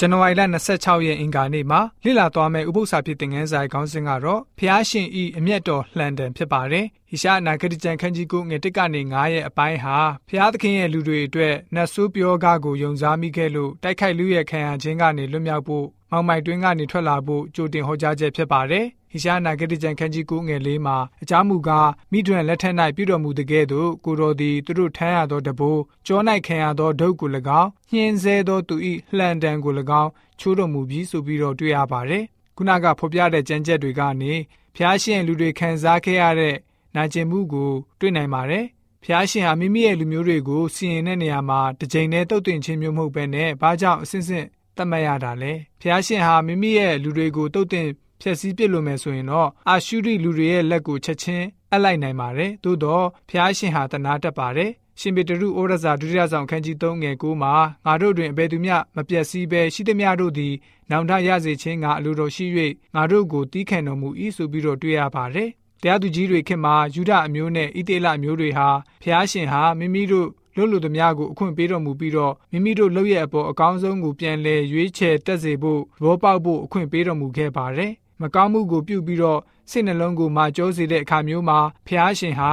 ဇန်နဝါရီလ26ရက်အင်္ဂါနေ့မှာလိလာသွားမယ့်ဥပုသ္စာဖြစ်တဲ့ငန်းဆိုင်ခေါင်းစဉ်ကတော့ဖျားရှင်ဤအမျက်တော်လှန်တံဖြစ်ပါတယ်။ဟိရှာအနာဂတိကျမ်းခန်းကြီးကိုငွေတစ်ကနေ9ရဲ့အပိုင်းဟာဖျားသခင်ရဲ့လူတွေအတွက်နတ်ဆိုးပြောကားကိုယုံစားမိခဲ့လို့တိုက်ခိုက်လူရဲ့ခံရခြင်းကနေလွတ်မြောက်ဖို့ မောင်မိုက်တွင်းကနေထွက်လာဖို့ကြိုတင်ဟောကြားချက်ဖြစ်ပါတယ်။ဟိရှာနာဂတိကျန်ခန်းကြီးကိုငယ်လေးမှာအကြောင်းမူကားမိထွန်းလက်ထက်၌ပြုတော်မူတဲ့ကဲ့သို့ကိုတော်သည်သူတို့ထမ်းရသောတဘိုးကြော၌ခံရသောဒုတ်ကို၎င်းညှင်းဆဲသောသူ၏လှန်တံကို၎င်းချိုးတော်မူပြီးဆိုပြီးတော့တွေ့ရပါတယ်။ခုနကဖော်ပြတဲ့ကြံကြက်တွေကနေဖျားရှင်လူတွေခံစားခဲ့ရတဲ့နာကျင်မှုကိုတွေ့နိုင်ပါတယ်။ဖျားရှင်ဟာမိမိရဲ့လူမျိုးတွေကိုစီရင်တဲ့နေရာမှာတစ်ကြိမ်နဲ့တုတ်တင်ခြင်းမျိုးမဟုတ်ဘဲနဲ့ဘာကြောင့်အစစ်စစ် တတ်မှတ်ရတာလဲ။ဖျားရှင်ဟာမိမိရဲ့လူတွေကိုတုတ်တင်ဖျက်ဆီးပစ်လို့မယ်ဆိုရင်တော့အာရှုရိလူတွေရဲ့လက်ကိုချက်ချင်းအပ်လိုက်နိုင်ပါတယ်။သို့တော့ဖျားရှင်ဟာတနာတတ်ပါတယ်။ရှင်ပေတရုဩရစာဒုတိယဆောင်ခန်းကြီး3ငယ်9မှာငါတို့တွင်အဘယ်သူမျှမပြတ်စည်းဘဲရှိသမျှတို့သည်နောင်တရစေခြင်းကအလိုတော်ရှိ၍ငါတို့ကိုတီးခံတော်မူ၏ဆိုပြီးတော့တွေ့ရပါတယ်။တရားသူကြီးတွေခင်မှာယူဒအမျိုးနဲ့ဣတေလအမျိုးတွေဟာဖျားရှင်ဟာမိမိတို့လွတ်လူသမျှကိုအခွင့်ပေးတော်မူပြီးတော့မိမိတို့လုပ်ရအပေါ်အကောင်းဆုံးကိုပြန်လဲရွေးချယ်တက်စေဖို့သဘောပေါက်ဖို့အခွင့်ပေးတော်မူခဲ့ပါတယ်။မကောင်းမှုကိုပြုပြီးတော့စိတ်နှလုံးကိုမာကျောစေတဲ့အခါမျိုးမှာဖျားရှင်ဟာ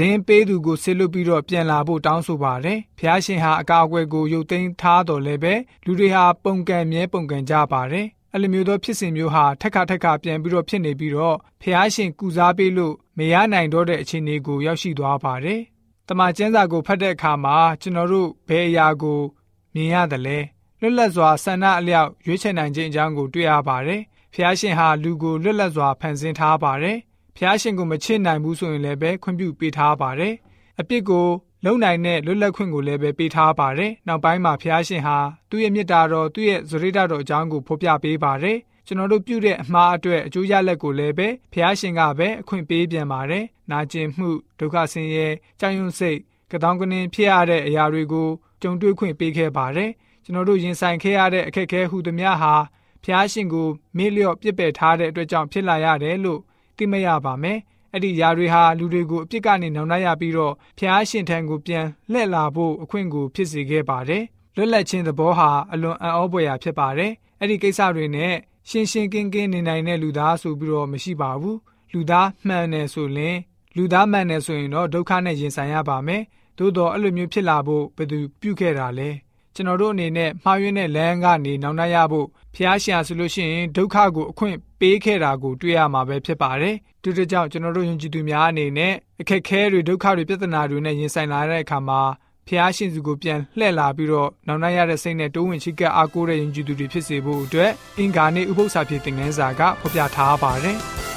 တည်င်းပေးသူကိုဆစ်လွတ်ပြီးတော့ပြန်လာဖို့တောင်းဆိုပါတယ်။ဖျားရှင်ဟာအကာအကွယ်ကိုရုပ်သိမ်းထားတော်လဲပဲလူတွေဟာပုံကံမြဲပုံကံကြပါတယ်။အဲ့လိုမျိုးသောဖြစ်စဉ်မျိုးဟာထက်ခါထက်ခါပြန်ပြီးတော့ဖြစ်နေပြီးတော့ဖျားရှင်ကုစားပေးလို့မရနိုင်တော့တဲ့အခြေအနေကိုရောက်ရှိသွားပါတယ်။တ မန်ကျမ်းစာကိုဖတ်တဲ့အခါမှာကျွန်တော်တို့ဘယ်အရာကိုမြင်ရတယ်လဲလွတ်လပ်စွာဆန္ဒအလျောက်ရွေးချယ်နိုင်ခြင်းအကြောင်းကိုတွေ့ရပါတယ်။ဖျားရှင်ဟာလူကိုလွတ်လပ်စွာဖန်ဆင်းထားပါတယ်။ဖျားရှင်ကိုမချစ်နိုင်ဘူးဆိုရင်လည်းပဲခွင့်ပြုပေးထားပါတယ်။အပြစ်ကိုလုံနိုင်တဲ့လွတ်လပ်ခွင့်ကိုလည်းပဲပေးထားပါတယ်။နောက်ပိုင်းမှာဖျားရှင်ဟာသူ့ရဲ့မေတ္တာတော်သူ့ရဲ့ဇရိတတော်အကြောင်းကိုဖော်ပြပေးပါတယ်။ ကျွန်တော်တို့ပြုတဲ့အမှားအတွက်အကျိုးရလက်ကိုလည်းပဲဖျားရှင်ကပဲအခွင့်ပေးပြန်ပါတယ်။နာကျင်မှုဒုက္ခဆင်းရဲကြောင်ရွံ့စိတ်ကတောင်းကနင်းဖြစ်ရတဲ့အရာတွေကိုကြုံတွေ့ခွင့်ပေးခဲ့ပါတယ်။ကျွန်တော်တို့ရင်ဆိုင်ခဲ့ရတဲ့အခက်အခဲဟုသမျှဟာဖျားရှင်ကိုမေ့လျော့ပြစ်ပယ်ထားတဲ့အတွက်ကြောင့်ဖြစ်လာရတယ်လို့သိမရပါမယ်။အဲ့ဒီຢာတွေဟာလူတွေကိုအပြစ်ကနေနောင်တရပြီးတော့ဖျားရှင်ထံကိုပြန်လှည့်လာဖို့အခွင့်ကိုဖြစ်စေခဲ့ပါတယ်။လွတ်လပ်ခြင်းသဘောဟာအလွန်အံ့ဩဖွယ်ရာဖြစ်ပါတယ်။အဲ့ဒီကိစ္စတွေနဲ့ ရှင်းရှင်းကင်းကင်းနေနိုင်တဲ့လူသားဆိုပြီးတော့မရှိပါဘူး။လူသားမှန်တယ်ဆိုရင်လူသားမှန်တယ်ဆိုရင်တော့ဒုက္ခနဲ့ရင်ဆိုင်ရပါမယ်။သို့တော့အဲ့လိုမျိုးဖြစ်လာဖို့ဘယ်သူပြုခဲ့တာလဲ။ကျွန်တော်တို့အနေနဲ့မှားယွင်းတဲ့လမ်းကနေနောင်တရဖို့ဖျားရှာဆိုလို့ရှိရင်ဒုက္ခကိုအခွင့်ပေးခဲ့တာကိုတွေ့ရမှာပဲဖြစ်ပါတယ်။ဒီတကြောင်ကျွန်တော်တို့ယုံကြည်သူများအနေနဲ့အခက်ခဲတွေဒုက္ခတွေပြဿနာတွေနဲ့ရင်ဆိုင်လာတဲ့အခါမှာ ဖျားရှင်စုကိုပြန်လှည့်လာပြီးတော့နောင်တရတဲ့စိတ်နဲ့တိုးဝင်ချိကအားကိုးတဲ့ယုံကြည်သူတွေဖြစ်စေဖို့အတွက်အင်္ဂါနေ့ဥပုသ္စာဖြစ်တဲ့ငန်းစာကဖော်ပြထားပါတယ်။